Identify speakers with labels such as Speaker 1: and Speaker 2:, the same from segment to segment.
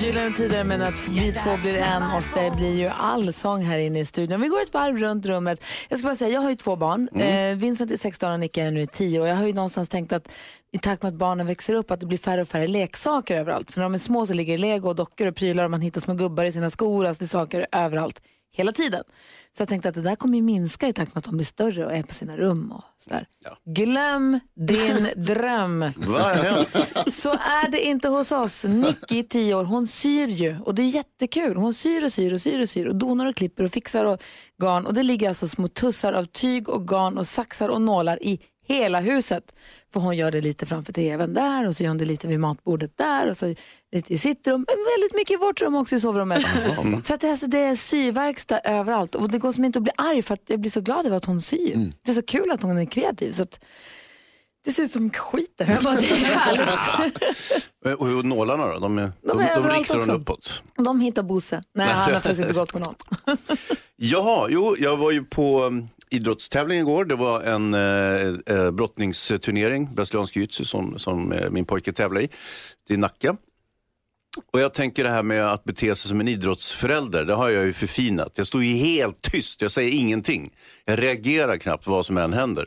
Speaker 1: Gyllene tider men att vi två blir en och det blir ju allsång här inne i studion. Vi går ett varv runt rummet. Jag ska bara säga, jag har ju två barn. Eh, Vincent är 16 och Nicka är nu 10 och jag har ju någonstans tänkt att i takt med att barnen växer upp att det blir färre och färre leksaker överallt. För när de är små så ligger lego och dockor och prylar och man hittar små gubbar i sina skor. Alltså det är saker överallt hela tiden. Så jag tänkte att det där kommer ju minska i takt med att de blir större och är på sina rum och sådär. Glöm din dröm.
Speaker 2: Vad har hänt?
Speaker 1: Så är det inte hos oss. Nicky, 10 år, hon syr ju och det är jättekul. Hon syr och syr och syr och syr och donar och klipper och fixar och garn. Och det ligger alltså små tussar av tyg och garn och saxar och nålar i hela huset. För hon gör det lite framför tvn där och så gör hon det lite vid matbordet där och så lite i sitt rum. Men väldigt mycket i vårt rum också i sovrummet. så att det, alltså, det är syverkstad överallt och det går som inte att bli arg för att jag blir så glad över att hon syr. Det är så kul att hon är kreativ. Så att, det ser ut som skit där hemma. Det är härligt.
Speaker 2: Och nålarna då? De, är,
Speaker 1: De
Speaker 2: de,
Speaker 1: är
Speaker 2: de,
Speaker 1: överallt
Speaker 2: riktar
Speaker 1: också.
Speaker 2: de uppåt?
Speaker 1: De hittar Bosse. Nej, han har faktiskt inte gått på något.
Speaker 2: Jaha, jo, jag var ju på idrottstävling igår. Det var en eh, eh brottningsturnering, brasiliansk jujutsu som, som eh, min pojke tävlar i. Det är Nacka. Och jag tänker det här med att bete sig som en idrottsförälder, det har jag ju förfinat. Jag står ju helt tyst, jag säger ingenting. Jag reagerar knappt vad som än händer.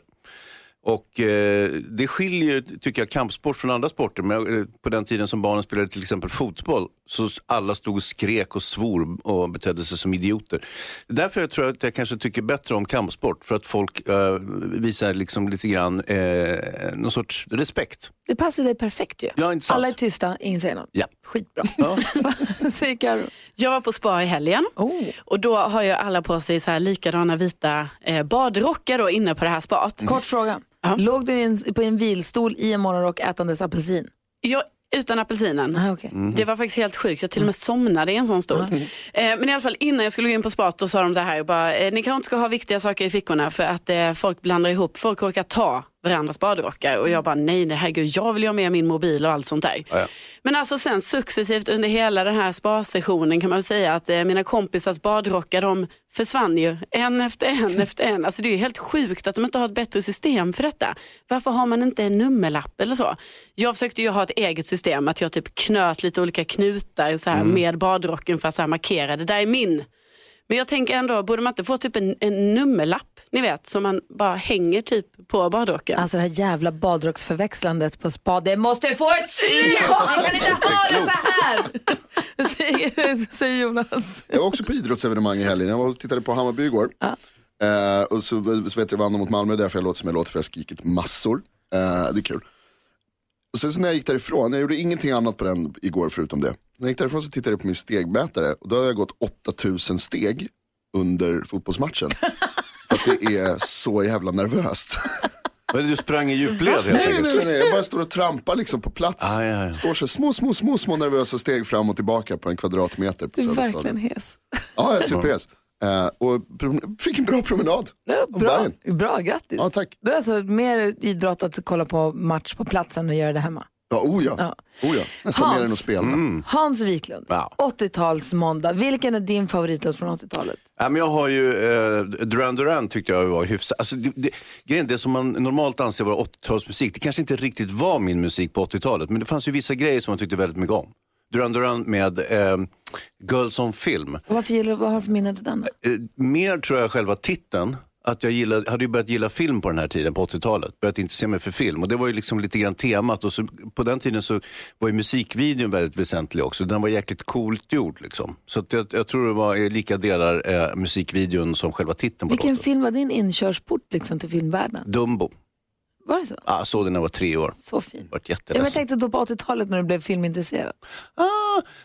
Speaker 2: Och eh, det skiljer, tycker jag, kampsport från andra sporter. Men eh, på den tiden som barnen spelade till exempel fotboll, så alla stod och skrek och svor och betedde sig som idioter. Därför jag tror att jag kanske tycker bättre om kampsport, för att folk eh, visar liksom lite grann eh, någon sorts respekt.
Speaker 1: Det passar dig perfekt ju.
Speaker 2: Ja, inte sant?
Speaker 1: Alla är tysta, ingen säger något.
Speaker 2: Ja.
Speaker 1: Skitbra. Vad säger Karo?
Speaker 3: Jag var på spa i helgen
Speaker 1: Oh.
Speaker 3: och då har ju alla på sig så här likadana vita eh, badrockar då inne på det här spat.
Speaker 1: Kort fråga.
Speaker 3: Ja.
Speaker 1: Låg du en, på en vilstol i en morgonrock ätandes apelsin?
Speaker 3: Jag, utan apelsinen.
Speaker 1: Ah, okay.
Speaker 3: Det var faktiskt helt sjukt, jag till och med somnade i en sån stol. Eh, men i alla fall innan jag skulle gå in på spat då sa de det här, bara, eh, ni kanske inte ska ha viktiga saker i fickorna för att eh, folk blandar ihop, folk råkar ta varandras badrockar och jag bara nej, nej herregud, jag vill ju ha med min mobil och allt sånt där.
Speaker 2: ja.
Speaker 3: Men alltså sen successivt under hela den här spa-sessionen kan man säga att eh, mina kompisars badrockar de försvann ju en efter en efter en. Alltså det är ju helt sjukt att de inte har ett bättre system för detta. Varför har man inte en nummerlapp eller så? Jag försökte ju ha ett eget system, att jag typ knöt lite olika knutar så här, med badrocken för att så här, markera, det där är min. Men jag tänker ändå, borde man inte få typ en, en nummerlapp, ni vet, som man bara hänger typ på badrocken?
Speaker 1: Alltså det här jävla badrocksförväxlandet på spa, det måste få ett slut! Vi kan inte ha det så här! Säger- Säger Jonas.
Speaker 4: Jag var också på idrottsevenemang i helgen. Jag var och tittade på Hammarby igår. Eh, och så, så vet jag vann de mot Malmö, därför jag låter som jag låter för jag har skrikit massor. Eh, det är kul. Och sen så när jag gick därifrån, jag gjorde ingenting annat på den igår förutom det. När jag gick därifrån så tittade jag på min stegmätare och då har jag gått 8000 steg under fotbollsmatchen. för att det är så jävla nervöst.
Speaker 2: Men Du sprang i djupled helt
Speaker 4: nej, nej,
Speaker 2: enkelt?
Speaker 4: nej, nej, jag bara står och trampar liksom på plats.
Speaker 2: Ah, ja, ja.
Speaker 4: Står så små, små, små, små nervösa steg fram och tillbaka på en kvadratmeter. På
Speaker 1: Du är verkligen hes.
Speaker 4: Ja, jag är superhes. Eh, och fick en bra promenad.
Speaker 1: Ja, bra, bra, grattis.
Speaker 4: Ja, tack.
Speaker 1: Du är alltså mer idrott att kolla på match på platsen och göra det hemma.
Speaker 4: Ja, oh ja.
Speaker 1: Ja.
Speaker 4: Oh ja. Nästan
Speaker 1: Hans.
Speaker 4: mer än att spela.
Speaker 1: Hans Wiklund,
Speaker 2: Ja.
Speaker 1: 80-talsmåndag. Vilken är din favoritlåt från 80-talet?
Speaker 2: Ja, men jag har ju, eh, Duran Duran tyckte jag var hyfsat. Alltså, det, det, grejen, det som man normalt anser vara 80-talsmusik, det kanske inte riktigt var min musik på 80-talet, men det fanns ju vissa grejer som man tyckte väldigt mycket om. Duran Duran med eh, Girls on Film.
Speaker 1: Och varför gillar, vad har du för minne till den?
Speaker 2: Eh, mer tror jag själva titeln, att jag gillade, hade ju börjat gilla film på den här tiden, på 80-talet. Börjat intressera mig för film och det var ju liksom lite grann temat. Och så, på den tiden så var ju musikvideon väldigt väsentlig också. Den var jäkligt coolt gjord liksom. Så att jag, jag tror det var eh, lika delar eh, musikvideon som själva titeln på
Speaker 1: Vilken
Speaker 2: låten.
Speaker 1: film var din inkörsport liksom, till filmvärlden?
Speaker 2: Dumbo.
Speaker 1: Var det så?
Speaker 2: Ja, såg den när jag var tre år.
Speaker 1: Så fint.
Speaker 2: Vart
Speaker 1: Ja, men jag tänkte då på 80-talet när du blev filmintresserad.
Speaker 2: Ah,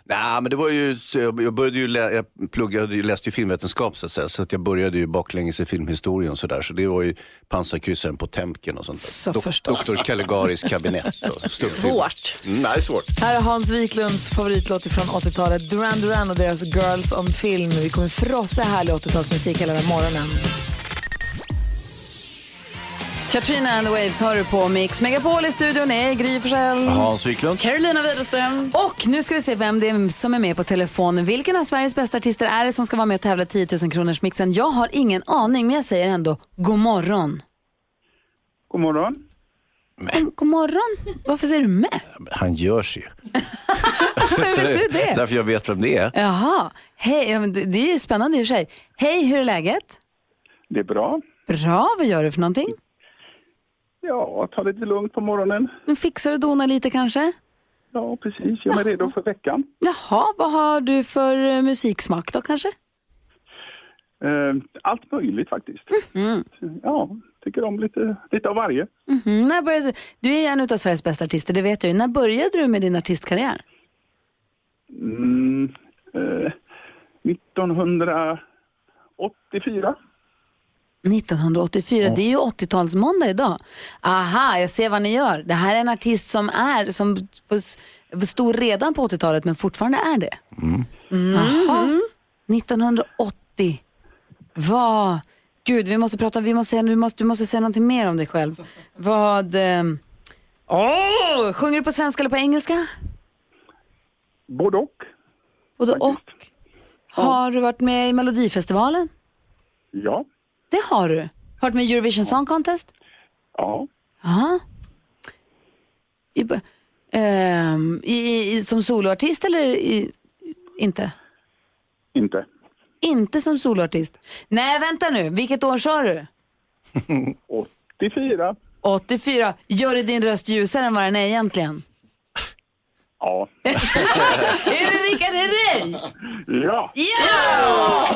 Speaker 2: nej, men det var ju, så jag, började ju, lä, jag pluggade, jag läste ju filmvetenskap så att säga, så att jag började ju baklänges i filmhistorien och sådär. Så det var ju pansarkryssaren på Temken och sånt där.
Speaker 1: Så förstås.
Speaker 2: Dr. Caligaris kabinett.
Speaker 3: Svårt.
Speaker 2: Mm, nej, svårt.
Speaker 1: Här är Hans Wiklunds favoritlåt från 80-talet, Duran Duran och deras Girls on Film. Vi kommer frossa härlig 80-talsmusik hela den här morgonen. Katrina and the Waves hör du på Mix Megapol i studion är Gry Forssell.
Speaker 2: Hans Wiklund.
Speaker 3: Carolina Widerström.
Speaker 1: Och nu ska vi se vem det är som är med på telefonen. Vilken av Sveriges bästa artister är det som ska vara med och tävla 10 000 kronors mixen? Jag har ingen aning, men jag säger ändå god morgon.
Speaker 5: God morgon.
Speaker 1: God, god morgon? Varför säger du med?
Speaker 2: Han görs ju.
Speaker 1: Hur vet du det?
Speaker 2: Därför jag vet vem det är.
Speaker 1: Jaha, hej, ja, men det är ju spännande i och för sig. Hej, hur är läget?
Speaker 5: Det är bra.
Speaker 1: Bra, vad gör du för någonting?
Speaker 5: Ja, ta lite lugnt på morgonen.
Speaker 1: Nu fixar du och donar lite kanske?
Speaker 5: Ja, precis. Jag är redo för veckan.
Speaker 1: Jaha, vad har du för eh, musiksmak då kanske?
Speaker 5: Eh, allt möjligt faktiskt. Ja, tycker om lite, lite av varje.
Speaker 1: Mhm, när började du? är en av Sveriges bästa artister, det vet jag ju. När började du med din artistkarriär?
Speaker 5: Mm, eh, 1984.
Speaker 1: 1984, det är ju 80-talsmåndag idag. Aha, jag ser vad ni gör. Det här är en artist som är, som stod redan på 80-talet men fortfarande är det. Jaha, 1980. Vad, gud vi måste prata, vi måste, vi måste, du måste säga någonting mer om dig själv. Vad, eh, åh, sjunger du på svenska eller på engelska?
Speaker 5: Både och.
Speaker 1: Både och. Har du varit med i Melodifestivalen?
Speaker 5: Ja.
Speaker 1: Det har du. Har du med Eurovision Song Contest?
Speaker 5: Ja.
Speaker 1: Ja. I, ehm, i, i, som soloartist eller i, inte?
Speaker 5: Inte.
Speaker 1: Inte som soloartist. Nej, vänta nu. Vilket år sa du?
Speaker 5: 84.
Speaker 1: 84. Gör det din röst ljusare än vad den är egentligen?
Speaker 5: Ja.
Speaker 1: är det Rickard Herrey?
Speaker 5: Ja.
Speaker 1: Ja!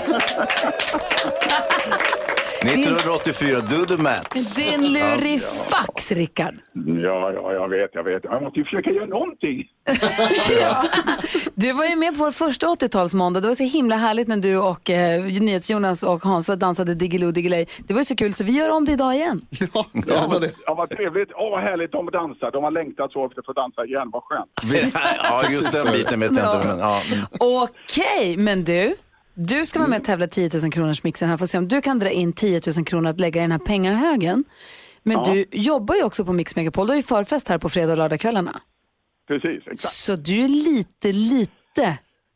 Speaker 2: 1984, do the maths.
Speaker 1: Din lurifax, Rickard.
Speaker 5: Ja, ja, jag vet, jag vet. Jag måste ju försöka göra någonting.
Speaker 1: Du var ju med på vår första 80-talsmåndag. Det var så himla härligt när du och eh, NyhetsJonas och Hansa dansade Diggiloo Diggiley. Det var ju så kul så vi gör om det idag igen.
Speaker 4: Ja, gärna det.
Speaker 5: Ja, vad trevligt. Åh, vad härligt. De dansar. De har längtat så efter att få dansa igen. Vad skönt.
Speaker 4: Visst.
Speaker 2: Ja, just den
Speaker 4: är det.
Speaker 2: biten vet jag inte. Men, ja.
Speaker 1: Okej, men du. Du ska vara med och tävla 10 000 kronors mixen här. Får se om du kan dra in 10 000 kronor att lägga i den här pengahögen. Men du jobbar ju också på Mix Megapol. Du har ju förfest här på fredag och lördagskvällarna.
Speaker 5: Precis, exakt.
Speaker 1: Så du är lite, lite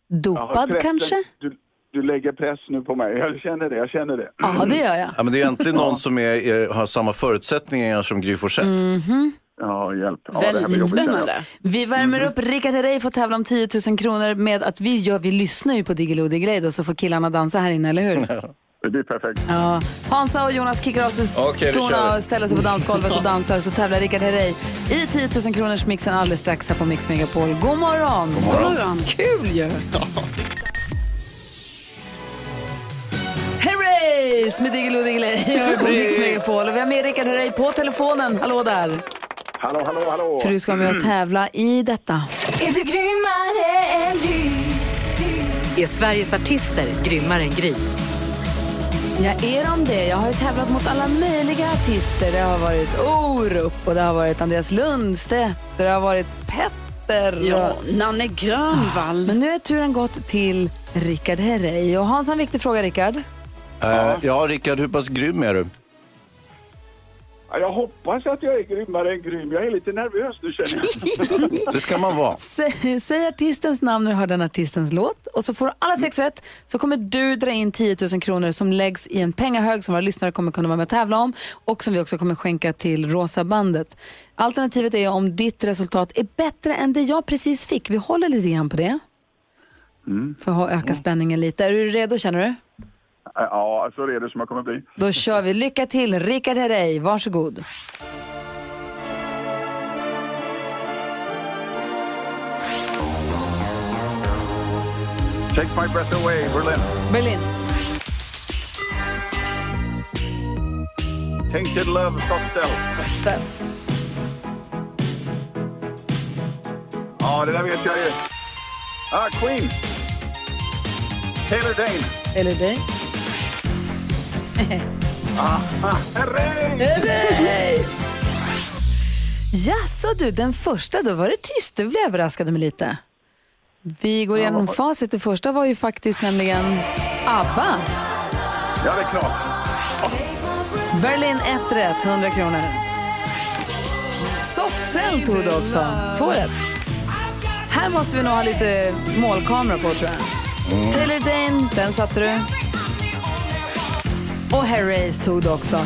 Speaker 5: Ja,
Speaker 1: dopad
Speaker 5: pressen-
Speaker 1: kanske?
Speaker 5: Du, du lägger press nu på mig. Jag känner det, jag känner det.
Speaker 1: Ja, det gör jag.
Speaker 2: Ja, men det är egentligen någon som är, är, har samma förutsättningar som Gry Forssell.
Speaker 1: Mm.
Speaker 5: Ja, hjälp. Ja,
Speaker 3: Väldigt
Speaker 5: jobbigt.
Speaker 3: spännande.
Speaker 1: Vi värmer upp Rickard Herrey får tävla om 10 000 kronor med att vi, gör, vi lyssnar ju på Diggiloo Diggiley då så får killarna dansa här inne, eller hur?
Speaker 5: Det blir perfekt.
Speaker 1: Ja. Hansa och Jonas kickar av sig skorna och ställer sig på dansgolvet och dansar så tävlar Rickard Herrey i 10 000 kronors mixen alldeles strax här på Mix Megapol. God morgon! God
Speaker 3: morgon.
Speaker 1: Kul ju! Herreys med Diggiloo Diggiley på Mix Megapol. Och vi har med Rickard Herrey på telefonen. Hallå där!
Speaker 5: Hallå, hallå, hallå.
Speaker 1: För du ska vara med och tävla i detta.
Speaker 6: Är Sveriges artister grymmare än Gry?
Speaker 1: Ja, är de det? Jag har ju tävlat mot alla möjliga artister. Det har varit Orup och det har varit Andreas Lundstedt och det har varit Petter.
Speaker 3: Ja, Nanne Grönvall.
Speaker 1: Men nu är turen gått till Rickard Herrey. Och Hans har en viktig fråga, Rickard.
Speaker 2: Eh, ja, Rickard, hur pass grym är du?
Speaker 5: Ja, Jag hoppas att jag är grymmare än grym. Jag är lite nervös nu känner jag.
Speaker 2: Det ska man vara.
Speaker 1: Säg, säg artistens namn när du hör den artistens låt och så får du alla sex rätt så kommer du dra in 10 000 kronor som läggs i en pengahög som våra lyssnare kommer kunna vara med och tävla om och som vi också kommer skänka till Rosa bandet. Alternativet är om ditt resultat är bättre än det jag precis fick. Vi håller lite grann på det. För att öka spänningen lite. Är du redo känner du?
Speaker 5: Ja, så är det som jag kommer bli.
Speaker 1: Då kör vi. Lycka till! Rickard Herrey, varsågod.
Speaker 5: Take my breath away, Berlin.
Speaker 1: Berlin.
Speaker 5: Tainted Love, Soft Cell. Ja, det där vet jag ju. Ah, Queen. Taylor Dane.
Speaker 1: Eller dig?
Speaker 5: Ah, hurray!
Speaker 1: Jaså du, den första, då var det tyst. Det blev överraskade mig lite. Vi går igenom facit. Det första var ju faktiskt nämligen ABBA.
Speaker 5: Ja, det är klart.
Speaker 1: Berlin 1 rätt, 100 kronor. Soft Cell tog du också, 2 rätt. Här måste vi nog ha lite målkamera på tror jag. Taylor Dane, den satte du. Och Herreys tog du också.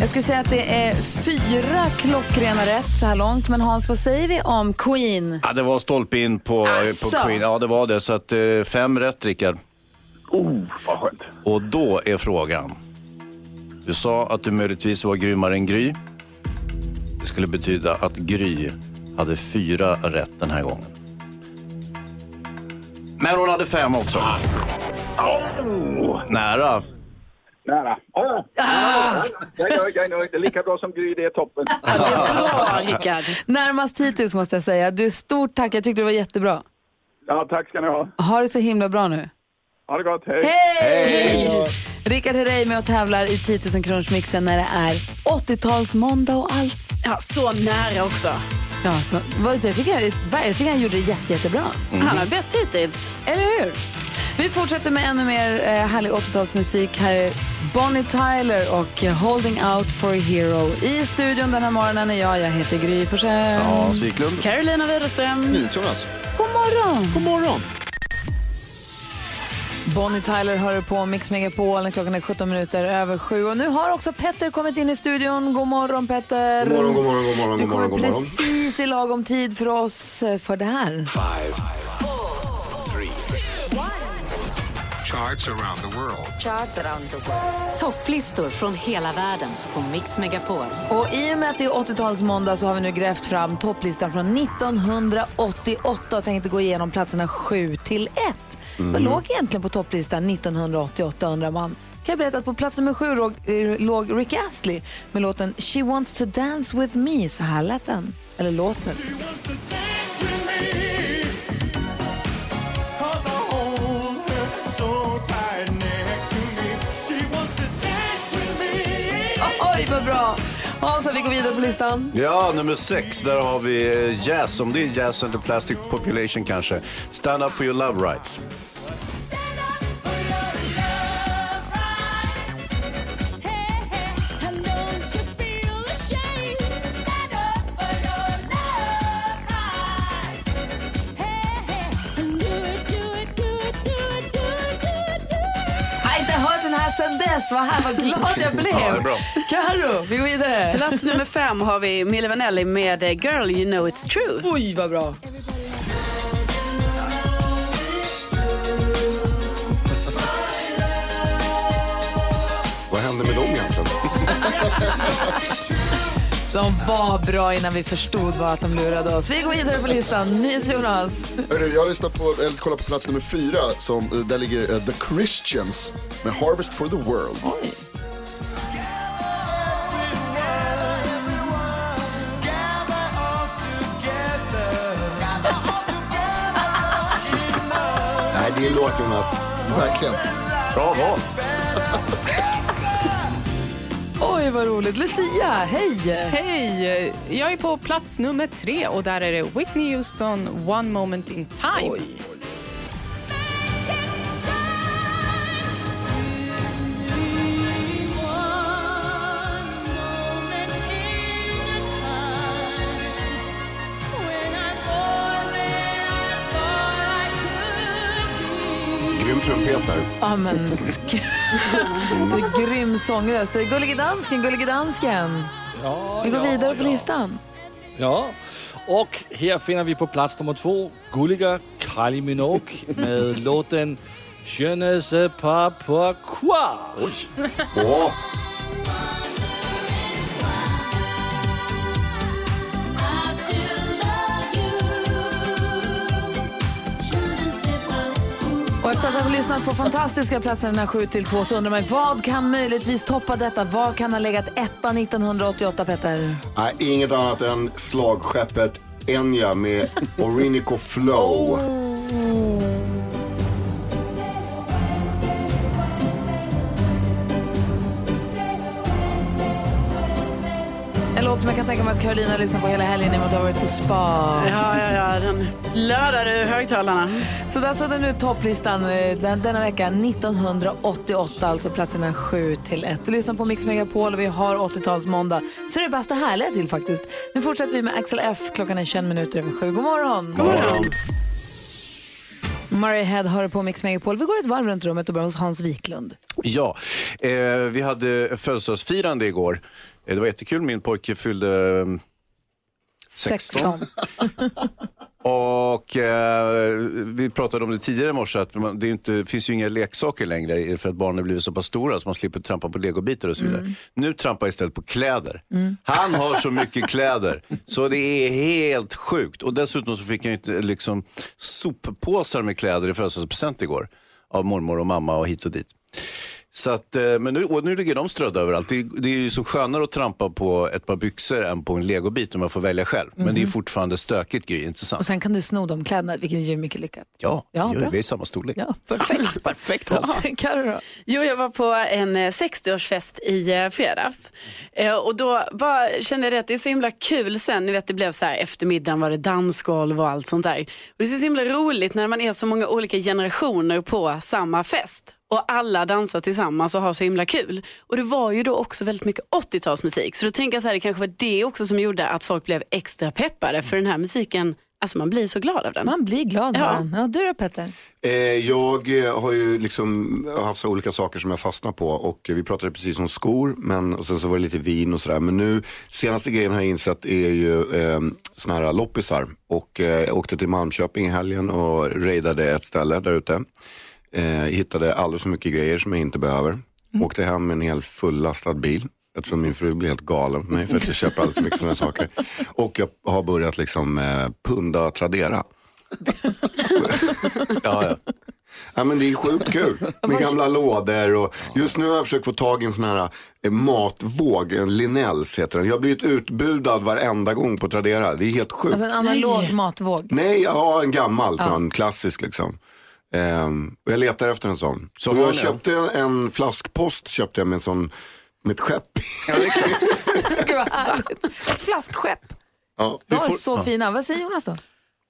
Speaker 1: Jag skulle säga att det är fyra klockrena rätt så här långt. Men Hans, vad säger vi om Queen?
Speaker 2: Ja, det var stolpe in på,
Speaker 1: Asså.
Speaker 2: på Queen. Ja, det var det. Så att, eh, fem rätt, Rickard.
Speaker 5: Oh, vad skönt.
Speaker 2: Och då är frågan. Du sa att du möjligtvis var grymmare än Gry. Det skulle betyda att Gry hade fyra rätt den här gången. Men hon hade fem också.
Speaker 5: Oh,
Speaker 2: Nära.
Speaker 5: Nära. Oh. Jag är nöjd, jag är nöjd. Det är lika bra som Gry, det är toppen.
Speaker 3: Bra, Rickard.
Speaker 1: Närmast hittills måste jag säga. Du, stort tack. Jag tyckte det var jättebra.
Speaker 5: Ja, tack ska ni ha.
Speaker 1: Ha det så himla bra nu.
Speaker 5: Ha det gott, hej.
Speaker 1: Hej! Rickard Herrey med och tävlar i 10 000 kronors mixen när det är 80-talsmåndag och allt.
Speaker 3: Ja, så nära också.
Speaker 1: Ja, så, vad- jag, tycker, jag, jag tycker han gjorde det jätte, jättebra.
Speaker 3: Han är bäst hittills.
Speaker 1: Eller hur? Vi fortsätter med ännu mer eh, härlig 80-talsmusik. Här är Bonnie Tyler och Holding Out for a Hero. I studion den här morgonen är jag, jag heter Gry Forssell.
Speaker 2: Hans Wiklund.
Speaker 3: Carolina Widerström.
Speaker 4: Jonas.
Speaker 1: God morgon!
Speaker 4: God morgon.
Speaker 1: Bonnie Tyler hör på Mix Megapol klockan är 17 minuter över sju. Och nu har också Petter kommit in i studion. God morgon Petter!
Speaker 4: God morgon, god morgon, god morgon,
Speaker 1: Du
Speaker 4: god
Speaker 1: kommer
Speaker 4: morgon, god morgon.
Speaker 1: precis i lagom tid för oss eh, för det här.
Speaker 7: Charts around the world.
Speaker 6: Topplistor från hela världen på Mix Megapol.
Speaker 1: Och i och med att det är 80-talsmåndag så har vi nu grävt fram topplistan från 1988 och tänkte gå igenom platserna 7 till 1. Vad låg egentligen på topplistan 1988 undrar man. Kan jag berätta att på plats nummer 7 låg, eh, låg Rick Astley med låten She wants to dance with me. Så här lät den. Eller låten. Hans, vi går vidare på listan.
Speaker 2: Ja, nummer sex. Där har vi eh, Jazz. Om det är Jazz and the Plastic Population kanske. Stand up for your love rights.
Speaker 1: Hört den här sen dess. Vad här, vad glad jag blev.
Speaker 2: Ja.
Speaker 1: Karo, vi går vidare.
Speaker 3: Plats nummer fem har vi Mille Vanelli med eh, Girl You know it's true.
Speaker 1: Oj, vad bra.
Speaker 4: Vad hände med dem egentligen?
Speaker 1: De var bra innan vi förstod vad att de lurade oss. Vi går vidare på listan. NyhetsJonas.
Speaker 4: Jag har lyssnat på, eller kollat på plats nummer fyra, som, eh, där ligger eh, The Christians med Harvest for the World.
Speaker 1: Oj.
Speaker 4: Nej, det är en låt Jonas. Verkligen.
Speaker 2: Bra val.
Speaker 1: Oj, vad roligt. Lucia, hej!
Speaker 8: Hej! Jag är på plats nummer tre och där är det Whitney Houston, One moment in time.
Speaker 4: Grym trumpet där.
Speaker 1: Ja, men... Så grym sångröst. Gullige dansken, gullige dansken. Vi går vidare på listan.
Speaker 9: Ja, och här finner vi på plats nummer två gulliga Kylie Minogue med låten Je ne sais pas pourquoi.
Speaker 4: Åh,
Speaker 1: Och efter att ha lyssnat på fantastiska platserna 7 till 2 så undrar man vad kan möjligtvis toppa detta? Vad kan ha legat etta 1988, Petter?
Speaker 10: Nej, inget annat än slagskeppet Enya med Orinico Flow.
Speaker 1: En låt som jag kan tänka mig att Carolina lyssnar på hela helgen i och med att du har varit på spa.
Speaker 3: Ja, ja, ja, den flödar ur högtalarna.
Speaker 1: Så där såg den ut topplistan eh, den, denna vecka 1988, alltså platserna 7 till 1. Du lyssnar på Mix Megapol och vi har 80-talsmåndag. Så det är bästa härliga till faktiskt. Nu fortsätter vi med Axel F. Klockan är 21 minuter över 7. God morgon!
Speaker 2: God morgon.
Speaker 1: Murray Head har på Mix Megapol. Vi går ett varv runt rummet och börjar hos Hans Wiklund.
Speaker 2: Ja, eh, vi hade födelsedagsfirande igår. Eh, det var jättekul. Min pojke fyllde eh, 16. Och eh, vi pratade om det tidigare i morse, att man, det inte, finns ju inga leksaker längre för att barnen har blivit så pass stora så man slipper trampa på legobitar och så vidare.
Speaker 11: Mm.
Speaker 2: Nu trampar jag istället på kläder.
Speaker 11: Mm.
Speaker 2: Han har så mycket kläder så det är helt sjukt. Och dessutom så fick jag inte liksom soppåsar med kläder i födelsedagspresent igår av mormor och mamma och hit och dit. Så att, eh, men nu, och nu ligger de strödda överallt. Det, det är ju så skönare att trampa på ett par byxor än på en legobit om man får välja själv. Men det är
Speaker 1: Mhm.
Speaker 2: fortfarande stökigt Gry, inte sant?
Speaker 1: Och sen kan du sno de kläderna, vilket är mycket lyckat.
Speaker 2: Ja,
Speaker 1: Ja,
Speaker 2: ja
Speaker 1: bra.
Speaker 2: vi är i samma storlek.
Speaker 1: Ja, perfekt.
Speaker 2: Perfekt
Speaker 3: Ja.
Speaker 1: Carro då?
Speaker 3: Jo, jag var på en eh, 60-årsfest i eh, fredags. Eh, och då var, kände jag att det är så himla kul sen, ni vet det blev så här eftermiddagen var det dansgolv och allt sånt där. Och det är så himla roligt när man är så många olika generationer på samma fest. Och alla dansar tillsammans och har så himla kul. Och det var ju då också väldigt mycket 80-talsmusik. Så då tänker jag så här, det kanske var det också som gjorde att folk blev extra peppade för den här musiken. Alltså man blir så glad av den.
Speaker 1: Man blir glad
Speaker 3: Ja.
Speaker 1: av den. Ja, du då Petter?
Speaker 10: Eh, jag eh, har ju liksom haft så olika saker som jag fastnar på och vi pratade precis om skor men och sen så var det lite vin och sådär. Men nu senaste grejen har jag insett är ju eh, såna här loppisar och eh, jag åkte till Malmköping i helgen och raidade ett ställe där ute. Eh, hittade alldeles för mycket grejer som jag inte behöver. Åkte hem med en helt fullastad bil. Jag tror min fru blir helt galen på mig för att jag köper alldeles för mycket sådana saker. Och jag har börjat liksom eh, punda Tradera.
Speaker 2: ja, ja.
Speaker 10: Ja, men det är sjukt kul med gamla lådor och just nu har jag försökt få tag i en sån här eh, matvåg, en Linnells heter den. Jag har blivit utbudad varenda gång på Tradera, det är helt sjukt.
Speaker 1: Alltså en analog matvåg.
Speaker 10: Nej, jag har en gammal
Speaker 1: Ja.
Speaker 10: sån, klassisk liksom. Ehm, och jag letar efter en sån.
Speaker 2: Så
Speaker 10: och jag
Speaker 2: ni
Speaker 10: köpte en, en flaskpost köpte jag med en sån, med ett skepp.
Speaker 1: Gud vad härligt. Ett flaskskepp.
Speaker 10: ja,
Speaker 1: De är så fina. Vad säger Jonas då?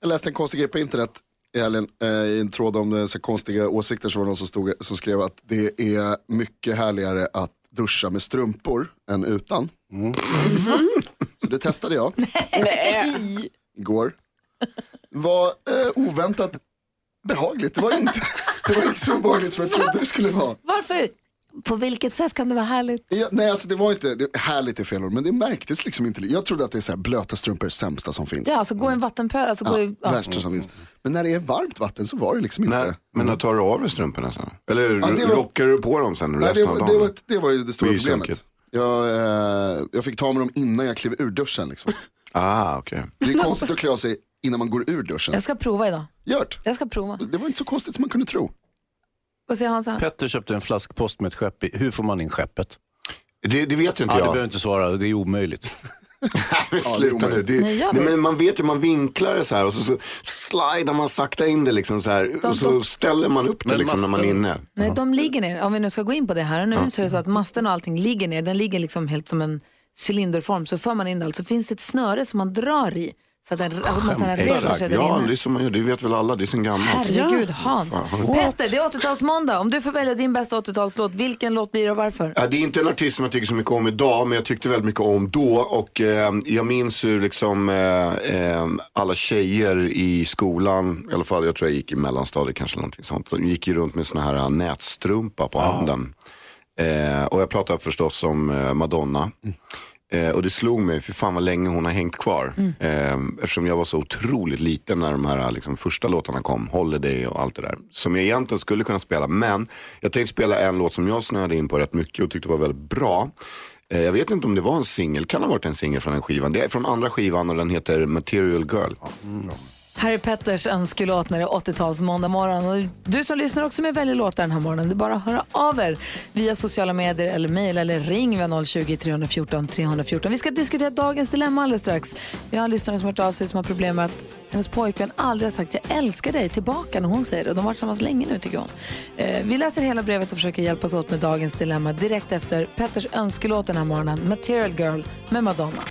Speaker 4: Jag läste en konstig grej på internet i helgen, eh, i en tråd om eh, så konstiga åsikter så var det någon som, stod, som skrev att det är mycket härligare att duscha med strumpor än utan. Så det testade jag
Speaker 3: Nej.
Speaker 4: igår. var eh, oväntat behagligt. Det var, inte, det var inte så obehagligt som jag trodde det skulle vara.
Speaker 1: Varför? På vilket sätt kan det vara härligt?
Speaker 4: Ja, nej, alltså det var inte, det, härligt är fel ord, men det märktes liksom inte. Jag trodde att det är så här, blöta strumpor är det sämsta som finns.
Speaker 1: Ja, alltså gå i en vattenpöl. Alltså gå i, ja.
Speaker 4: Värsta som finns. Men när det är varmt vatten så var det liksom inte.
Speaker 10: Men när tar du av dig strumporna sen? Eller
Speaker 4: Ja, det var-
Speaker 10: rockar du på dem sen
Speaker 4: Nej, det,
Speaker 10: resten av
Speaker 4: var-
Speaker 10: dagen?
Speaker 4: det, var, det var ju det stora
Speaker 10: Det ju
Speaker 4: problemet. Jag, eh, jag fick ta med dem innan jag klev ur duschen. Liksom.
Speaker 10: Ah, okay.
Speaker 4: Det är konstigt att klä av sig innan man går ur duschen.
Speaker 1: Jag ska prova idag.
Speaker 4: Gjort.
Speaker 1: Jag ska prova.
Speaker 4: Det var inte så konstigt som man kunde tro.
Speaker 1: Vad säger Hansa?
Speaker 2: Petter köpte en flaskpost med ett skepp i. Hur får man in skeppet?
Speaker 10: Det, det vet ju inte
Speaker 2: ja,
Speaker 10: jag.
Speaker 2: Du behöver inte svara, det är omöjligt.
Speaker 10: Men Sluta nu. Det,
Speaker 1: Nej, jag
Speaker 10: nej, men man vet ju, man vinklar det så här och så, så slidar man sakta in det liksom så här.
Speaker 1: De-
Speaker 10: och så
Speaker 1: de-
Speaker 10: ställer man upp det liksom när man är
Speaker 2: masten-
Speaker 10: inne.
Speaker 1: Nej, de ligger ner. Om vi nu ska gå in på det här och nu så är det så att masten och allting ligger ner. Den ligger liksom helt som en cylinderform. Så för man in det, alltså finns det ett snöre som man drar i. Så att den, att reser sig där
Speaker 10: Ja,
Speaker 1: inne.
Speaker 10: det är som man gör. Det vet väl alla. Det är sen gammalt.
Speaker 1: Herregud, Hans.
Speaker 10: Fan.
Speaker 1: Petter, det är 80-talsmåndag. Om du får välja din bästa 80-talslåt, vilken låt blir det och varför?
Speaker 10: Ja, det är inte en artist som jag tycker så mycket om idag, men jag tyckte väldigt mycket om då. Och eh, jag minns hur liksom eh, eh, alla tjejer i skolan, i alla fall jag tror jag gick i mellanstadiet kanske någonting sånt, de gick ju runt med såna här nätstrumpa på handen. Eh, och jag pratar förstås om eh, Madonna. Eh, och det slog mig, för fan vad länge hon har hängt kvar. Eh, eftersom jag var så otroligt liten när de här liksom, första låtarna kom, Holiday och allt det där. Som jag egentligen skulle kunna spela. Men jag tänkte spela en låt som jag snöade in på rätt mycket och tyckte var väldigt bra. Eh, jag vet inte om det var en singel, kan ha varit en singel från den skivan. Det är från andra skivan och den heter Material Girl.
Speaker 1: Harry Petters önskelåt när det är 80-tals måndag morgon. Och du som lyssnar också med väljer låtar den här morgonen. Det är bara att höra av er via sociala medier eller mejl eller ring via 020 314 314. Vi ska diskutera dagens dilemma alldeles strax. Vi har en lyssnare som har hört av sig som har problem med att hennes pojkvän aldrig har sagt jag älskar dig tillbaka när hon säger det. Och de har varit tillsammans länge nu tycker hon. Eh, vi läser hela brevet och försöker hjälpas åt med dagens dilemma direkt efter Petters önskelåt den här morgonen. Material Girl med Madonna.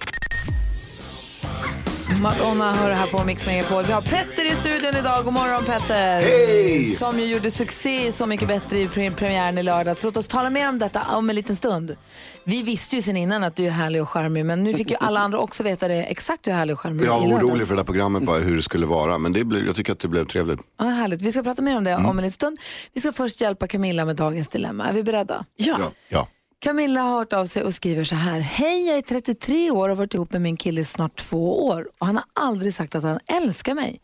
Speaker 1: Madonna hör här på Mix Megapol. Vi har Petter i studion idag. God morgon Petter!
Speaker 11: Hej!
Speaker 1: Som ju gjorde succé Så mycket bättre i pre- premiären i lördags. Låt oss tala mer om detta om en liten stund. Vi visste ju sen innan att du är härlig och charmig men nu fick ju alla andra också veta det exakt hur härlig och charmig
Speaker 10: Jag
Speaker 1: i
Speaker 10: var
Speaker 1: lördags.
Speaker 10: orolig för det här programmet, bara hur det skulle vara. Men det blev, jag tycker att det blev trevligt.
Speaker 1: Ja, härligt. Vi ska prata mer om det om en liten stund. Vi ska först hjälpa Camilla med dagens dilemma. Är vi beredda?
Speaker 3: Ja.
Speaker 10: ja.
Speaker 1: Camilla har hört av sig och skriver så här. Hej, jag är 33 år och har varit ihop med min kille i snart två år och han har aldrig sagt att han älskar mig.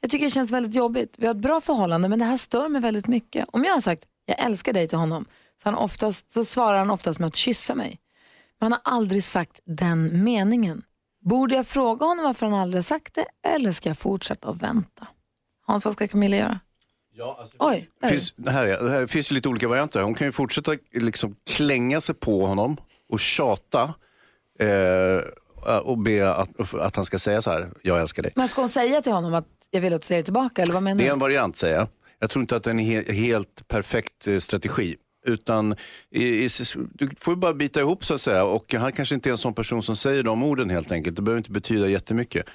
Speaker 1: Jag tycker det känns väldigt jobbigt. Vi har ett bra förhållande men det här stör mig väldigt mycket. Om jag har sagt jag älskar dig till honom så, han oftast, så svarar han oftast med att kyssa mig. Men han har aldrig sagt den meningen. Borde jag fråga honom varför han aldrig har sagt det eller ska jag fortsätta att vänta? Hans, vad ska Camilla göra? Oj,
Speaker 2: Det finns, det här, är- det här finns ju lite olika varianter. Hon kan ju fortsätta liksom klänga sig på honom och tjata eh, och be att, att han ska säga så här, jag älskar dig.
Speaker 1: Men ska hon säga till honom att jag vill att du säger tillbaka eller vad menar
Speaker 2: Det är
Speaker 1: du?
Speaker 2: en variant säger jag. Jag tror inte att det är en he helt perfekt eh, strategi. Utan i, i, du får ju bara bita ihop så att säga. Och han kanske inte är en sån person som säger de orden helt enkelt. Det behöver inte betyda jättemycket.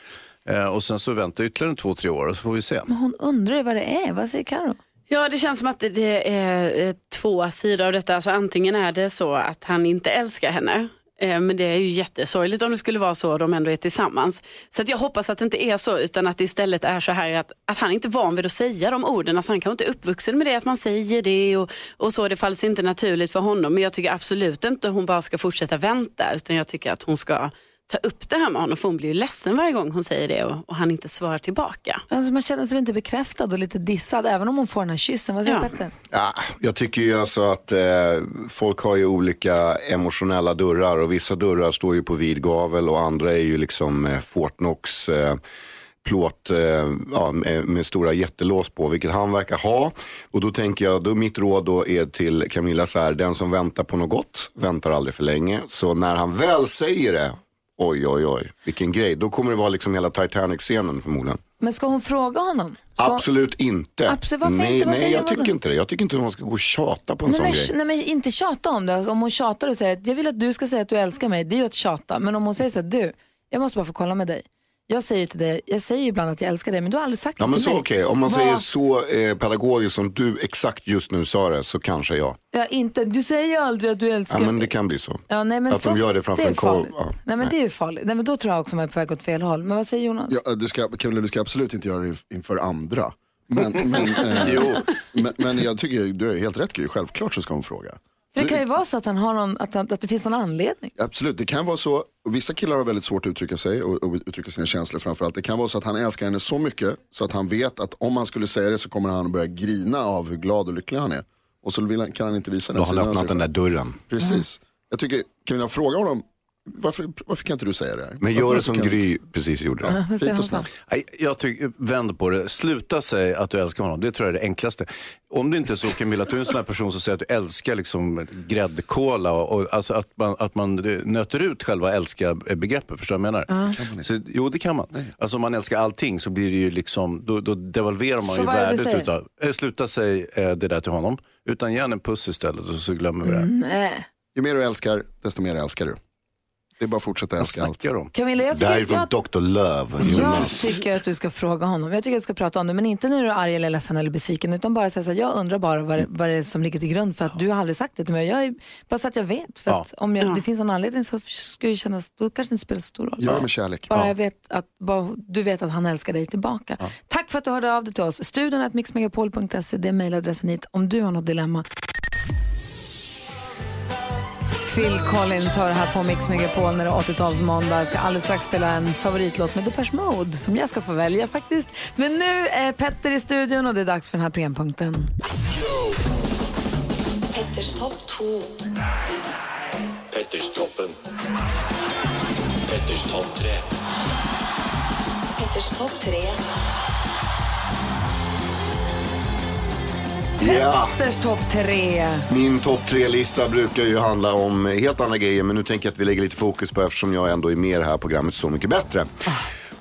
Speaker 2: Eh, och sen så väntar ytterligare två, tre år och så får vi se.
Speaker 1: Men hon undrar ju vad det är. Vad säger Karo?
Speaker 3: Ja, det känns som att det- är eh, två sidor av detta. Alltså, antingen är det så att han inte älskar henne. eh, Men det är ju jättesorgligt om det skulle vara så de ändå är tillsammans. Så att jag hoppas att det inte är så utan att det istället är så här att, att han inte är van vid att säga de orden. Alltså han kanske inte är uppvuxen med det, att man säger det och, och så. Det faller inte naturligt för honom. Men jag tycker absolut inte hon bara ska fortsätta vänta utan jag tycker att hon ska ta upp det här med honom för hon blir ju ledsen varje gång hon säger det och, och han inte svarar tillbaka.
Speaker 1: Alltså man känner sig inte bekräftad och lite dissad även om hon får den här kyssen. Vad säger
Speaker 3: Ja.
Speaker 1: Petter?
Speaker 10: Ja, jag tycker ju alltså att eh, folk har ju olika emotionella dörrar och vissa dörrar står ju på vid gavel och andra är ju liksom eh, Fortnox eh, plåt eh, ja, med, med stora jättelås på, vilket han verkar ha. Och då tänker jag, då mitt råd då är till Camilla så här, den som väntar på något gott väntar aldrig för länge. Så när han väl säger det, oj oj oj, vilken grej, då kommer det vara liksom hela Titanic-scenen förmodligen.
Speaker 1: Men ska hon fråga honom? Ska hon-
Speaker 10: Absolut inte.
Speaker 1: Absolut, varför
Speaker 10: nej,
Speaker 1: inte? Vad
Speaker 10: nej
Speaker 1: säger
Speaker 10: jag tycker inte det. Jag tycker inte att man ska gå och tjata på en
Speaker 1: Nej
Speaker 10: sån
Speaker 1: men,
Speaker 10: grej.
Speaker 1: nej men inte tjata om det. Alltså, om hon tjatar och säger att jag vill att du ska säga att du älskar mig, det är ju att tjata. Men om hon säger så här, du, jag måste bara få kolla med dig. Jag säger till dig, jag säger ibland att jag älskar dig men du har aldrig sagt
Speaker 10: Ja
Speaker 1: det
Speaker 10: men
Speaker 1: till
Speaker 10: så
Speaker 1: mig.
Speaker 10: okej, om man
Speaker 1: Vad-
Speaker 10: säger så eh, pedagogiskt som du exakt just nu sa det så kanske jag.
Speaker 1: Ja, inte, du säger ju aldrig att du älskar
Speaker 10: Ja men
Speaker 1: mig.
Speaker 10: det kan bli så.
Speaker 1: Ja, nej, men
Speaker 10: att
Speaker 1: så,
Speaker 10: de gör det framför
Speaker 1: är
Speaker 10: en
Speaker 1: farligt.
Speaker 10: Ja,
Speaker 1: nej men det är ju farligt. Nej, men då tror jag också man är på väg åt fel håll. Men vad säger Jonas?
Speaker 4: Ja, du ska, Camilla, du ska absolut inte göra det inför andra. Men, men, eh, men, men jag tycker du är helt rätt Gry, självklart så ska hon fråga.
Speaker 1: Det kan ju vara så att, han har någon, att, han, att det finns någon anledning.
Speaker 4: Absolut, det kan vara så. Vissa killar har väldigt svårt att uttrycka sig och, och uttrycka sina känslor framförallt. Det kan vara så att han älskar henne så mycket så att han vet att om han skulle säga det så kommer han att börja grina av hur glad och lycklig han är. Och så vill han, kan han inte visa
Speaker 10: Då
Speaker 4: den
Speaker 10: har han öppnat den där dörren.
Speaker 4: Precis. Jag tycker, kan vi fråga honom, varför, varför kan inte du säga det här?
Speaker 10: Men gör det som
Speaker 4: kan-
Speaker 10: Gry precis gjorde.
Speaker 4: Fint och snabbt.
Speaker 2: Nej, Jag tycker, vänd på det. Sluta säga att du älskar honom. Det tror jag är det enklaste. Om det inte är så Camilla, att du är en sån här person som säger att du älskar liksom gräddkola och, och alltså att man, att man nöter ut själva älska-begreppet. Förstår du vad jag menar? Så, jo, det kan man. Alltså om man älskar allting så blir det ju liksom, då, då devalverar man
Speaker 1: Så
Speaker 2: ju
Speaker 1: vad är det du
Speaker 2: värdet
Speaker 1: säger?
Speaker 2: utav. Eh, sluta säga eh, det där till honom. Utan ge en puss istället och så glömmer vi det.
Speaker 1: Nej.
Speaker 4: Ju mer du älskar, desto mer älskar du. Det är bara att fortsätta älska allt.
Speaker 2: om?
Speaker 1: Camilla, jag
Speaker 10: Det här är
Speaker 1: tycker,
Speaker 10: från
Speaker 1: jag,
Speaker 10: Dr. Love,
Speaker 1: jag
Speaker 10: Jonas.
Speaker 1: tycker att du ska fråga honom. Jag tycker att du ska prata om det, men inte när du är arg eller ledsen eller besviken, utan bara säga så här, jag undrar bara vad det, vad det är som ligger till grund för att du har aldrig sagt det till mig. Jag är, bara så att jag vet, för
Speaker 2: Ja.
Speaker 1: att om jag,
Speaker 3: Ja.
Speaker 1: det finns en anledning så ska det kännas, då kanske det inte spelar så stor roll.
Speaker 4: Gör det med kärlek.
Speaker 1: Bara jag vet att, bara, du vet att han älskar dig tillbaka. Tack för att du hörde av dig till oss. Studion at mixmegapol.se, det är mejladressen hit om du har något dilemma. Phil Collins hör här på Mix Megapol när det är 80-talsmåndag. Jag ska alldeles strax spela en favoritlåt med Depeche Mode som jag ska få välja faktiskt. Men nu är Petter i studion och det är dags för den här programpunkten.
Speaker 12: Petters topp 2.
Speaker 13: Petters toppen. Petters topp 3.
Speaker 11: Petters topp 3.
Speaker 10: Yeah.
Speaker 1: Watters topp tre.
Speaker 10: Min topp tre-lista brukar ju handla om eh, helt andra grejer men nu tänker jag att vi lägger lite fokus på eftersom jag ändå är med i det här programmet Så mycket bättre. Ah.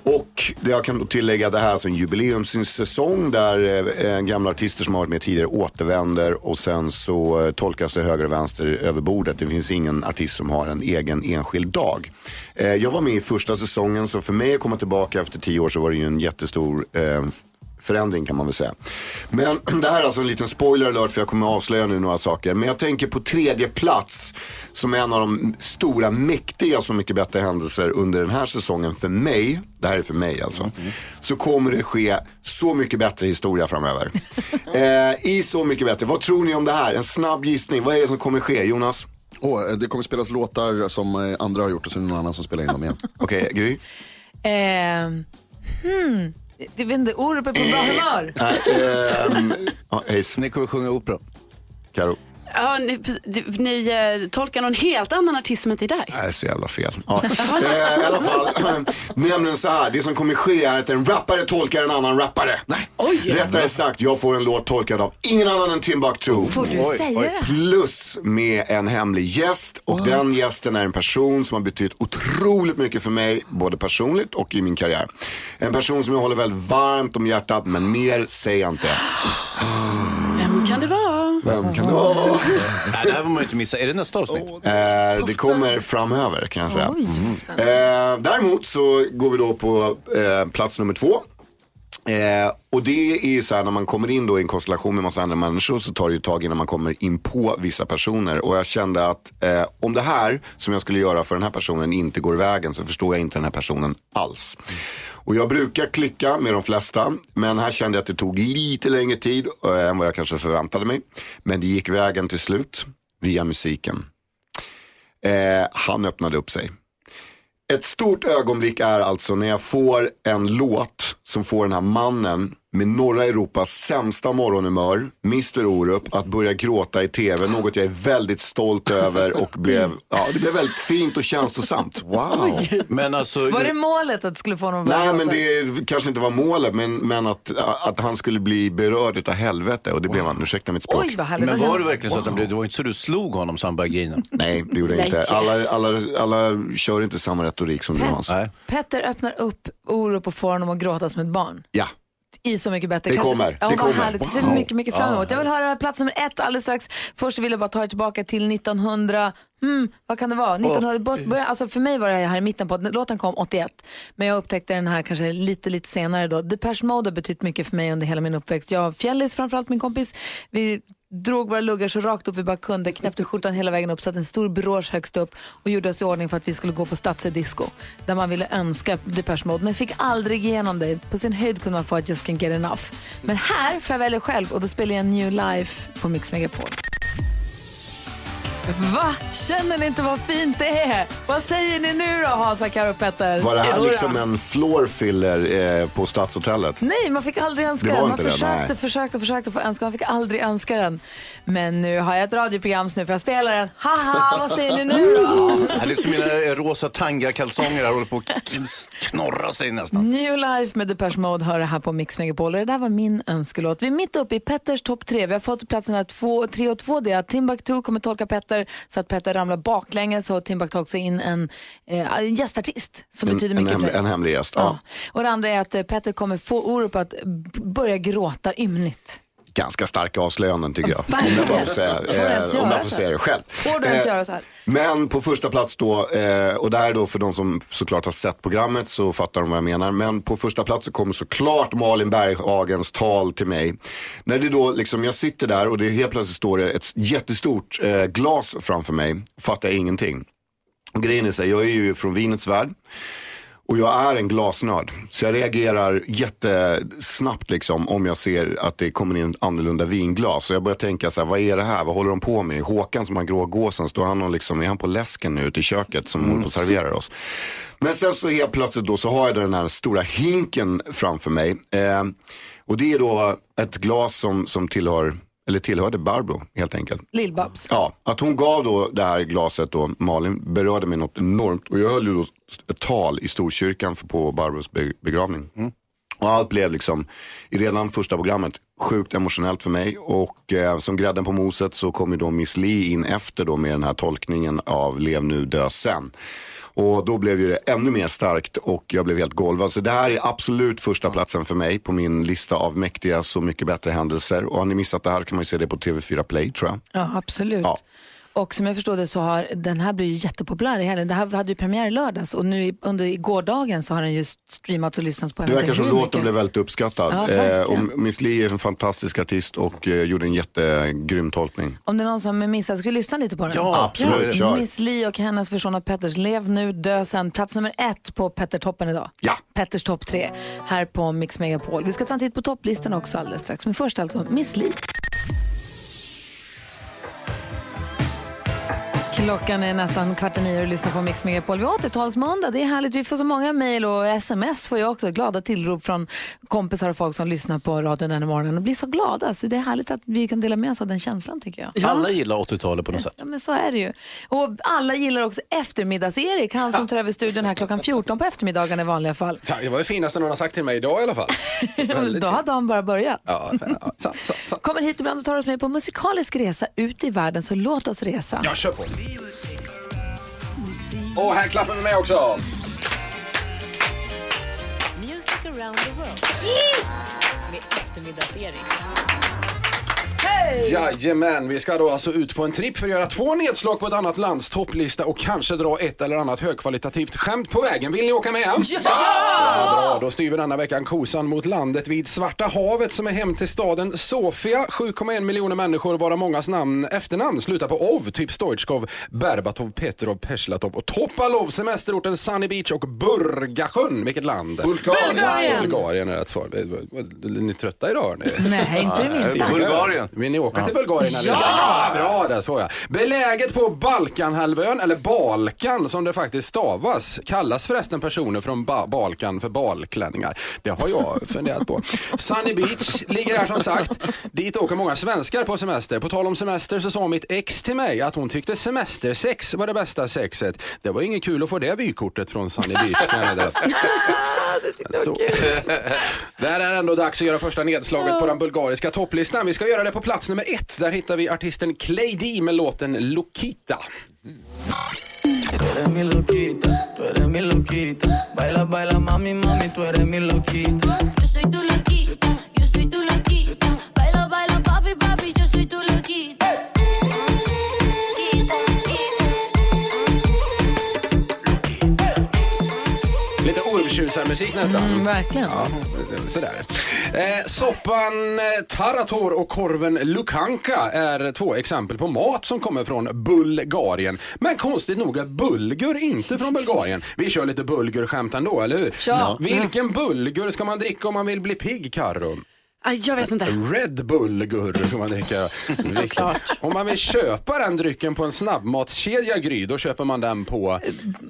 Speaker 10: Och jag kan då tillägga det här är alltså en jubileumssäsong där eh, eh, gamla artister som har varit med tidigare återvänder och sen så tolkas det höger och vänster över bordet. Det finns ingen artist som har en egen enskild dag. Jag var med i första säsongen så för mig att komma tillbaka efter tio år så var det ju en jättestor förändring kan man väl säga. Men det här är alltså en liten spoiler alert för jag kommer avslöja nu några saker. Men jag tänker på tredje plats som är en av de stora mäktiga Så mycket bättre händelser under den här säsongen för mig. Det här är för mig alltså. Så kommer det ske Så mycket bättre historia framöver. eh, I Så mycket bättre, vad tror ni om det här? En snabb gissning, vad är det som kommer ske? Jonas?
Speaker 4: Åh, eh, det kommer spelas låtar som eh, andra har gjort och så är det någon annan som spelar in dem igen.
Speaker 10: Okej, Gry?
Speaker 1: Eh, hmm. Det vet inte, Orup är på bra humör.
Speaker 10: ehm, ja, Hayes.
Speaker 2: Ni kommer sjunga opera.
Speaker 10: Karo.
Speaker 3: Ja, ni, ni eh, tolkar någon helt annan artist som inte är där.
Speaker 10: Det är så jävla fel. Ja. Eh, I alla fall, nämligen så här. Det som kommer ske är att en rappare tolkar en annan rappare. Nej.
Speaker 3: Oj.
Speaker 10: Rättare sagt, jag får en låt tolkad av ingen annan än Timbuktu.
Speaker 1: Får du säga det?
Speaker 10: Plus med en hemlig gäst. Och den gästen är en person som har betytt otroligt mycket för mig, både personligt och i min karriär. En person som jag håller väldigt varmt om hjärtat, men mer säger jag inte.
Speaker 3: Vem kan det vara?
Speaker 10: Vem kan det vara?
Speaker 2: Nej, det här får man ju inte missa. Är det nästa avsnitt?
Speaker 10: Eh, det kommer framöver kan jag säga.
Speaker 1: Oj,
Speaker 10: Mm.
Speaker 1: spännande.
Speaker 10: Eh, däremot så går vi då på eh, plats nummer två. Eh, och det är ju så här när man kommer in då i en konstellation med massa andra människor så tar det ju ett tag innan man kommer in på vissa personer. Och jag kände att eh, om det här som jag skulle göra för den här personen inte går i vägen så förstår jag inte den här personen alls. Och jag brukar klicka med de flesta men här kände jag att det tog lite längre tid eh, än vad jag kanske förväntade mig. Men det gick vägen till slut via musiken. Eh, han öppnade upp sig. Ett stort ögonblick är alltså när jag får en låt som får den här mannen med norra Europas sämsta morgonhumör, Mr Orup, att börja gråta i tv. Något jag är väldigt stolt över och blev, ja, det blev väldigt fint och känslosamt. Wow.
Speaker 2: Men alltså,
Speaker 1: Var det målet att du skulle få någon bra
Speaker 10: Nej men
Speaker 1: låtar?
Speaker 10: det kanske inte var målet men, men att, att han skulle bli berörd utav helvete och det blev han, ursäkta mitt språk.
Speaker 1: Oj, vad härligt.
Speaker 2: men
Speaker 1: Vad
Speaker 2: var det verkligen så att han blev, det var inte så du slog honom så han började grina?
Speaker 10: Nej det gjorde jag inte. Alla, alla, alla kör inte samma retorik som du Hans.
Speaker 2: Nej.
Speaker 1: Petter öppnar upp Orup och får honom att gråta som ett barn.
Speaker 10: Ja.
Speaker 1: I Så mycket bättre.
Speaker 10: Det
Speaker 1: Kanske-
Speaker 10: kommer,
Speaker 1: Ja,
Speaker 10: det kommer.
Speaker 1: Härligt. Det ser
Speaker 10: Wow.
Speaker 1: mycket, mycket fram emot. Jag vill höra plats nummer ett alldeles strax. Först vill jag bara ta er tillbaka till 1900, hmm, vad kan det vara? 1900, börja, alltså för mig var det här i mitten på, låten kom 81. Men jag upptäckte den här kanske lite, lite senare då. Depeche Mode har betytt mycket för mig under hela min uppväxt. Jag och Fjällis, framförallt min kompis, vi drog våra luggar så rakt upp vi bara kunde, knäppte skjortan hela vägen upp, satte en stor brosch högst upp och gjorde oss i ordning för att vi skulle gå på Stadsö disco. Där man ville önska Depeche Mode, men fick aldrig igenom det. På sin höjd kunde man få att Just Can't Get Enough. Men här får jag välja själv och då spelar jag New Life på Mix Megapol. Va? Känner ni inte vad fint det är? Vad säger ni nu då, Hansa, Karo och Petter?
Speaker 10: Var det här liksom en floor filler eh, på Stadshotellet?
Speaker 1: Nej, man fick aldrig önska den. Man
Speaker 10: inte det,
Speaker 1: försökte, försökte, försökte få önska, man fick aldrig önska den. Men nu har jag ett radioprogram så nu får jag spela den. Haha, vad säger ni nu då?
Speaker 2: Det är som mina eh, rosa tanga-kalsonger här håller på att knorra sig nästan.
Speaker 1: New Life med Depeche Mode hör det här på Mix Megapol. Och Det där var min önskelåt. Vi är mitt uppe i Petters topp tre. Vi har fått platserna två, tre och två. Det är att Timbuktu kommer tolka Petter så att Petter ramlar baklänges och Timbuktu också in en, eh, en gästartist som
Speaker 10: En,
Speaker 1: betyder
Speaker 10: en,
Speaker 1: mycket
Speaker 10: hem,
Speaker 1: för
Speaker 10: en hemlig gäst. Ja.
Speaker 1: Och det andra är att eh, Petter kommer få Orup att börja gråta ymnigt.
Speaker 10: Ganska starka avslöjanden tycker jag. Om jag bara får säga, eh, om jag får säga det själv.
Speaker 1: Får du ens
Speaker 10: Eh,
Speaker 1: göra så här?
Speaker 10: Men på första plats då, eh, och det här är då för de som såklart har sett programmet så fattar de vad jag menar. Men på första plats så kommer såklart Malin Berghagens tal till mig. När det då liksom, jag sitter där och det helt plötsligt står det ett jättestort eh, glas framför mig. Fattar jag ingenting. Och grejen är så här, jag är ju från vinets värld. Och jag är en glasnörd. Så jag reagerar jättesnabbt liksom om jag ser att det kommer in annorlunda vinglas. Så jag börjar tänka så här, vad är det här? Vad håller de på med? Håkan som har grå gåsen, står han och liksom, är han på läsken nu ute i köket som håller på och serverar oss? Men sen så helt plötsligt då så har jag den här stora hinken framför mig. Eh, och det är då ett glas som, som tillhör eller tillhörde Barbro helt enkelt.
Speaker 1: Lill-Babs.
Speaker 10: Ja, att hon gav då det här glaset då, Malin, berörde mig något enormt. Och jag höll ju då ett tal i Storkyrkan för på Barbros be- begravning. Och allt blev liksom, i redan första programmet, sjukt emotionellt för mig. Och eh, som grädden på moset så kom ju då Miss Li in efter då med den här tolkningen av Lev nu, dö sen. Och då blev ju det ännu mer starkt och jag blev helt golvad. Så det här är absolut första platsen för mig på min lista av mäktiga Så mycket bättre händelser. Och har ni missat det här kan man ju se det på TV4 Play tror jag.
Speaker 1: Ja, absolut.
Speaker 10: Ja.
Speaker 1: Och som jag förstår det så har den här blivit jättepopulär i helgen. Det här hade ju premiär i lördags och nu i- under gårdagen så har den just streamats och lyssnats på.
Speaker 10: Det verkar som låten blev väldigt uppskattad.
Speaker 1: Ja,
Speaker 10: eh, och Miss Li är en fantastisk artist och eh, gjorde en jättegrym tolkning.
Speaker 1: Om det är någon som missat, ska vi lyssna lite på den?
Speaker 10: Ja, absolut. Kör.
Speaker 1: Miss Li och hennes version av Petters Lev nu, dö sen. Plats nummer ett på Petter-toppen idag.
Speaker 10: Ja.
Speaker 1: Petters topp tre här på Mix Megapol. Vi ska ta en titt på topplistan också alldeles strax. Men först alltså Miss Li. Klockan är nästan kvart i nio och lyssnar på Mix Megapol. Vi har 80-talsmåndag, det är härligt. Vi får så många mejl och sms får jag också. Glada tillrop från kompisar och folk som lyssnar på radion den här morgonen och blir så glada. Så det är härligt att vi kan dela med oss av den känslan tycker jag.
Speaker 2: Alla gillar 80-talet på något sätt.
Speaker 1: Ja, men så är det ju. Och alla gillar också eftermiddags-Erik, han som tar över studion här klockan 14 på eftermiddagen i vanliga fall.
Speaker 11: Det var det finaste någon har sagt till mig idag i alla fall.
Speaker 1: Då har dagen bara börjat.
Speaker 11: Ja, ja, sant, sant, sant.
Speaker 1: Kommer hit ibland och tar oss med på musikalisk resa ut i världen, så låt oss resa.
Speaker 11: Jag kör på. Och här klappar vi med också.
Speaker 12: Music around the world. Med eftermiddags-Erik.
Speaker 11: Jajamän, vi ska då alltså ut på en tripp för att göra två nedslag på ett annat lands topplista och kanske dra ett eller annat högkvalitativt skämt på vägen. Vill ni åka med? Ja! Bra, då styr vi denna veckan kosan mot landet vid Svarta havet som är hem till staden Sofia. 7,1 miljoner människor varav mångas namn, efternamn slutar på ov, typ Stoichkov, Berbatov, Petrov, Peslatov och Topalov, semesterorten Sunny Beach och Burgasjön. Vilket land?
Speaker 1: Bulgarien.
Speaker 11: Bulgarien är rätt svar. Är ni trötta idag? hörni?
Speaker 1: Nej, inte det minsta.
Speaker 2: Bulgarien.
Speaker 11: Ni åka till Bulgarien? Eller?
Speaker 1: Ja!
Speaker 11: ja! Bra, där så ja. Beläget på Balkanhalvön, eller Balkan som det faktiskt stavas, kallas förresten personer från ba Balkan för balklänningar. Det har jag funderat på. Sunny Beach ligger här som sagt. Dit åker många svenskar på semester. På tal om semester så sa mitt ex till mig att hon tyckte semestersex var det bästa sexet. Det var inget kul att få det vykortet från Sunny Beach. jag säga. Så. Det här är ändå dags att göra första nedslaget på den bulgariska topplistan. Vi ska göra det på plats nummer ett. Där hittar vi artisten Clay D med låten Lokita.
Speaker 13: Tú
Speaker 11: ormtjusarmusik nästan.
Speaker 1: Mm, verkligen.
Speaker 11: Ja, sådär. Eh, soppan eh, Tarator och korven Lukanka är två exempel på mat som kommer från Bulgarien. Men konstigt nog är bulgur inte från Bulgarien. Vi kör lite bulgurskämt ändå, eller hur?
Speaker 3: Ja.
Speaker 11: Vilken bulgur ska man dricka om man vill bli pigg, Carro?
Speaker 3: Jag vet inte.
Speaker 11: Red Bull-gur ska man dricka.
Speaker 3: Såklart.
Speaker 11: Om man vill köpa den drycken på en snabbmatskedja Gry, då köper man den på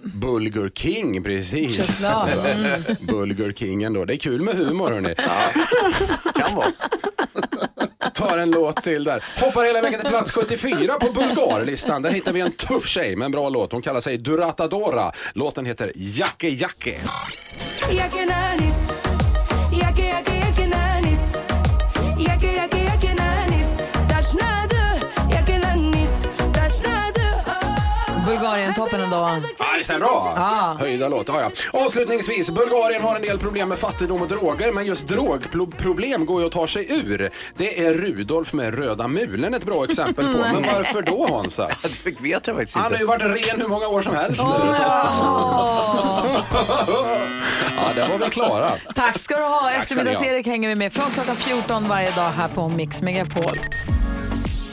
Speaker 11: Bulgur King, precis.
Speaker 1: Såklart. Mm.
Speaker 11: Bulgur Kingen då. Det är kul med humor hörni.
Speaker 2: Kan vara.
Speaker 11: Tar en låt till där. Hoppar hela vägen till plats 74 på Bulgarlistan. Där hittar vi en tuff tjej med en bra låt. Hon kallar sig Duratadora. Låten heter Jacke Jacke.
Speaker 14: Jacke nanis,
Speaker 1: Bulgarien, toppen ändå.
Speaker 11: Ja, visst är den bra?
Speaker 1: Ja.
Speaker 11: Höjda låt, ja, ja. Avslutningsvis, Bulgarien har en del problem med fattigdom och droger, men just drogproblem går ju att ta sig ur. Det är Rudolf med röda mulen ett bra exempel på. Men varför då Hansa?
Speaker 2: Det vet jag faktiskt
Speaker 11: Han har
Speaker 2: inte.
Speaker 11: ju varit ren hur många år som helst nu. Ja, det var väl klara.
Speaker 1: Tack ska du
Speaker 11: ha.
Speaker 1: Eftermiddags-Erik hänger vi med från klockan 14 varje dag här på Mix Megapol.